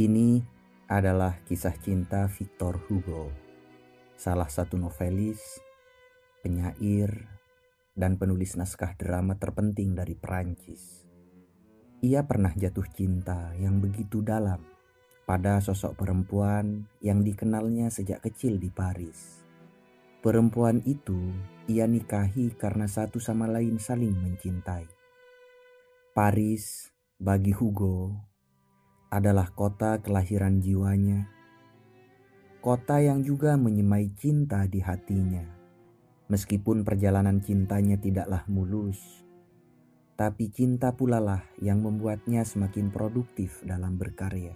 Ini adalah kisah cinta Victor Hugo, salah satu novelis, penyair, dan penulis naskah drama terpenting dari Perancis. Ia pernah jatuh cinta yang begitu dalam pada sosok perempuan yang dikenalnya sejak kecil di Paris. Perempuan itu ia nikahi karena satu sama lain saling mencintai. Paris bagi Hugo adalah kota kelahiran jiwanya, kota yang juga menyemai cinta di hatinya. Meskipun perjalanan cintanya tidaklah mulus, tapi cinta pula lah yang membuatnya semakin produktif dalam berkarya.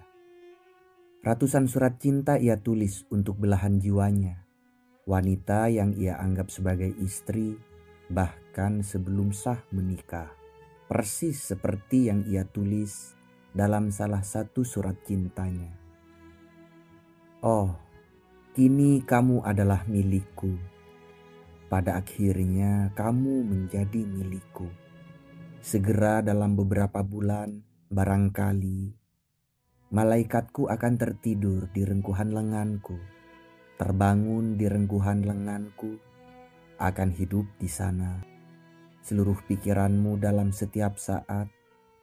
Ratusan surat cinta ia tulis untuk belahan jiwanya, wanita yang ia anggap sebagai istri, bahkan sebelum sah menikah. Persis seperti yang ia tulis dalam salah satu surat cintanya. Oh, kini kamu adalah milikku. Pada akhirnya kamu menjadi milikku. Segera dalam beberapa bulan, barangkali malaikatku akan tertidur di rengkuhan lenganku, terbangun di rengkuhan lenganku, akan hidup di sana. Seluruh pikiranmu dalam setiap saat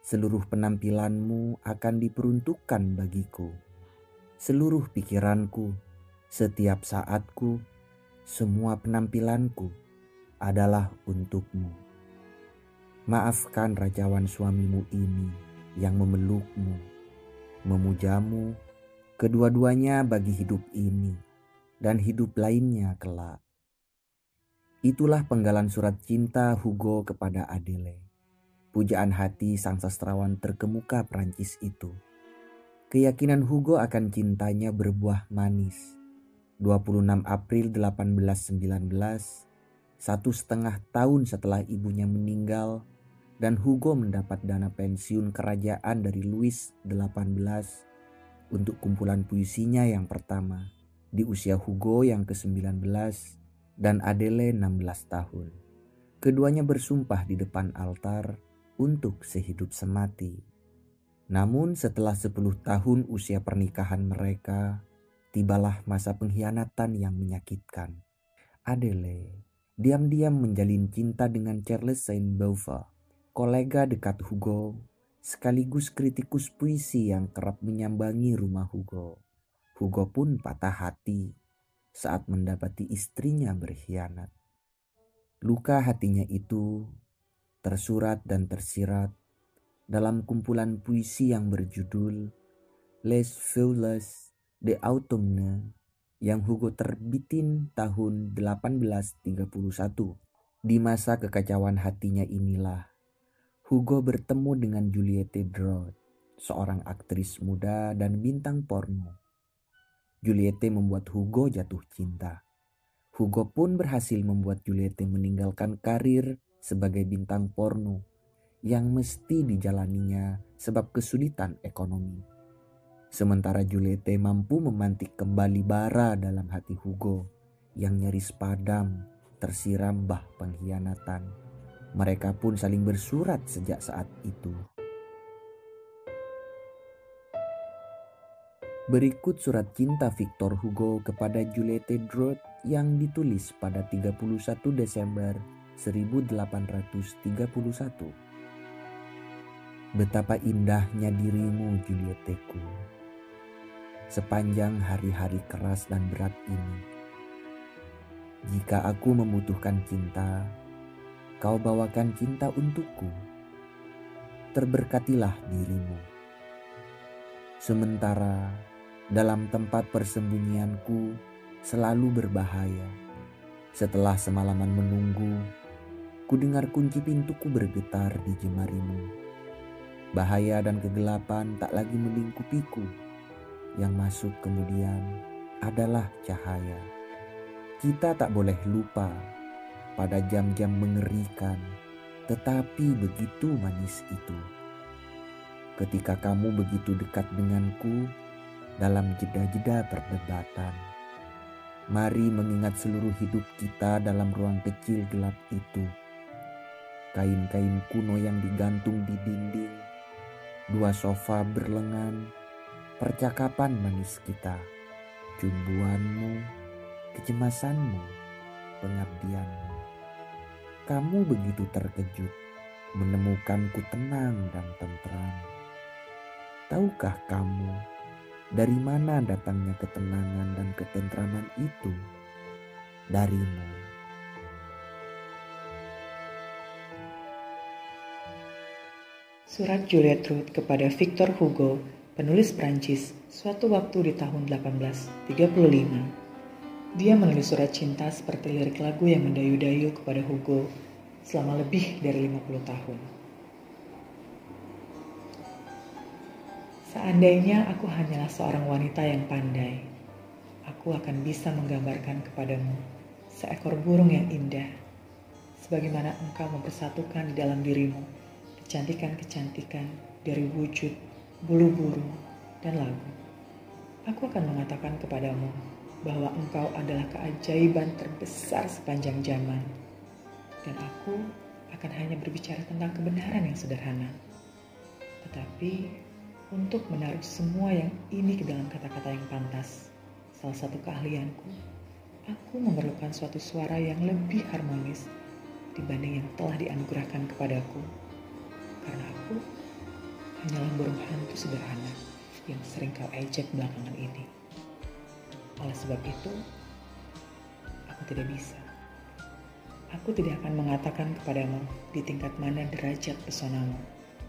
seluruh penampilanmu akan diperuntukkan bagiku. Seluruh pikiranku, setiap saatku, semua penampilanku adalah untukmu. Maafkan rajawan suamimu ini yang memelukmu, memujamu, kedua-duanya bagi hidup ini dan hidup lainnya kelak. Itulah penggalan surat cinta Hugo kepada Adele pujaan hati sang sastrawan terkemuka Prancis itu. Keyakinan Hugo akan cintanya berbuah manis. 26 April 1819, satu setengah tahun setelah ibunya meninggal, dan Hugo mendapat dana pensiun kerajaan dari Louis XVIII untuk kumpulan puisinya yang pertama di usia Hugo yang ke-19 dan Adele 16 tahun. Keduanya bersumpah di depan altar untuk sehidup semati. Namun setelah 10 tahun usia pernikahan mereka, tibalah masa pengkhianatan yang menyakitkan. Adele diam-diam menjalin cinta dengan Charles Saint-Beuve, kolega dekat Hugo, sekaligus kritikus puisi yang kerap menyambangi rumah Hugo. Hugo pun patah hati saat mendapati istrinya berkhianat. Luka hatinya itu tersurat dan tersirat dalam kumpulan puisi yang berjudul Les Feuilles de Autumne yang Hugo terbitin tahun 1831. Di masa kekacauan hatinya inilah Hugo bertemu dengan Juliette Drott, seorang aktris muda dan bintang porno. Juliette membuat Hugo jatuh cinta. Hugo pun berhasil membuat Juliette meninggalkan karir sebagai bintang porno yang mesti dijalaninya sebab kesulitan ekonomi. Sementara Juliette mampu memantik kembali bara dalam hati Hugo yang nyaris padam tersiram bah pengkhianatan. Mereka pun saling bersurat sejak saat itu. Berikut surat cinta Victor Hugo kepada Juliette Drott yang ditulis pada 31 Desember 1831. Betapa indahnya dirimu Julieteku. Sepanjang hari-hari keras dan berat ini. Jika aku membutuhkan cinta, kau bawakan cinta untukku. Terberkatilah dirimu. Sementara dalam tempat persembunyianku selalu berbahaya. Setelah semalaman menunggu, Ku dengar kunci pintuku bergetar di jemarimu. Bahaya dan kegelapan tak lagi melingkupiku. Yang masuk kemudian adalah cahaya. Kita tak boleh lupa pada jam-jam mengerikan, tetapi begitu manis itu. Ketika kamu begitu dekat denganku dalam jeda-jeda perdebatan, mari mengingat seluruh hidup kita dalam ruang kecil gelap itu. Kain-kain kuno yang digantung di dinding, dua sofa berlengan, percakapan manis kita, cumbuanmu, kecemasanmu, pengabdianmu. Kamu begitu terkejut menemukanku tenang dan tentram. Tahukah kamu dari mana datangnya ketenangan dan ketentraman itu? Darimu. Surat Juliet Ruth kepada Victor Hugo, penulis Prancis, suatu waktu di tahun 1835. Dia menulis surat cinta seperti lirik lagu yang mendayu-dayu kepada Hugo selama lebih dari 50 tahun. Seandainya aku hanyalah seorang wanita yang pandai, aku akan bisa menggambarkan kepadamu seekor burung yang indah, sebagaimana engkau mempersatukan di dalam dirimu kecantikan-kecantikan dari wujud, bulu burung, dan lagu. Aku akan mengatakan kepadamu bahwa engkau adalah keajaiban terbesar sepanjang zaman. Dan aku akan hanya berbicara tentang kebenaran yang sederhana. Tetapi untuk menaruh semua yang ini ke dalam kata-kata yang pantas, salah satu keahlianku, aku memerlukan suatu suara yang lebih harmonis dibanding yang telah dianugerahkan kepadaku hanyalah burung hantu sederhana yang sering kau ejek belakangan ini. Oleh sebab itu, aku tidak bisa. Aku tidak akan mengatakan kepadamu di tingkat mana derajat pesonamu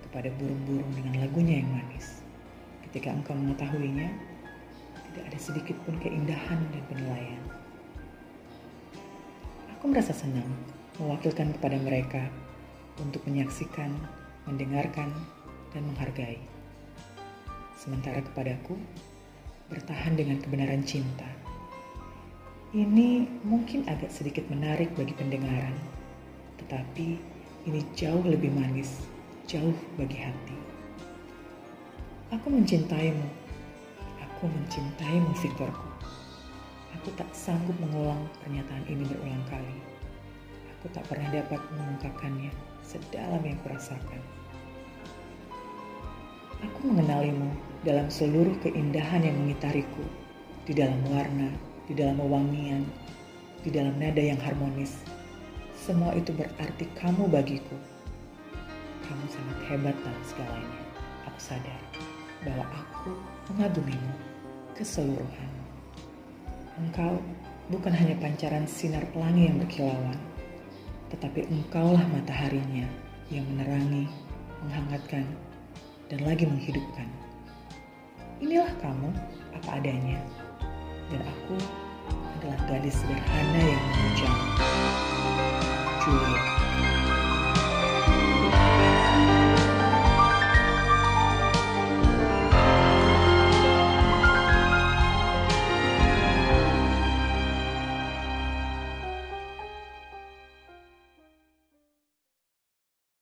kepada burung-burung dengan lagunya yang manis. Ketika engkau mengetahuinya, tidak ada sedikit pun keindahan dan penilaian. Aku merasa senang mewakilkan kepada mereka untuk menyaksikan mendengarkan, dan menghargai. Sementara kepadaku, bertahan dengan kebenaran cinta. Ini mungkin agak sedikit menarik bagi pendengaran, tetapi ini jauh lebih manis, jauh bagi hati. Aku mencintaimu, aku mencintaimu Victorku. Aku tak sanggup mengulang pernyataan ini berulang kali. Aku tak pernah dapat mengungkapkannya sedalam yang kurasakan. Aku mengenalimu dalam seluruh keindahan yang mengitariku, di dalam warna, di dalam wewangian, di dalam nada yang harmonis. Semua itu berarti kamu bagiku. Kamu sangat hebat dalam segalanya. Aku sadar bahwa aku mengagumimu keseluruhan. Engkau bukan hanya pancaran sinar pelangi yang berkilauan, tetapi engkaulah mataharinya yang menerangi, menghangatkan, dan lagi menghidupkan. Inilah kamu apa adanya, dan aku adalah gadis sederhana yang memujamu. Juliet.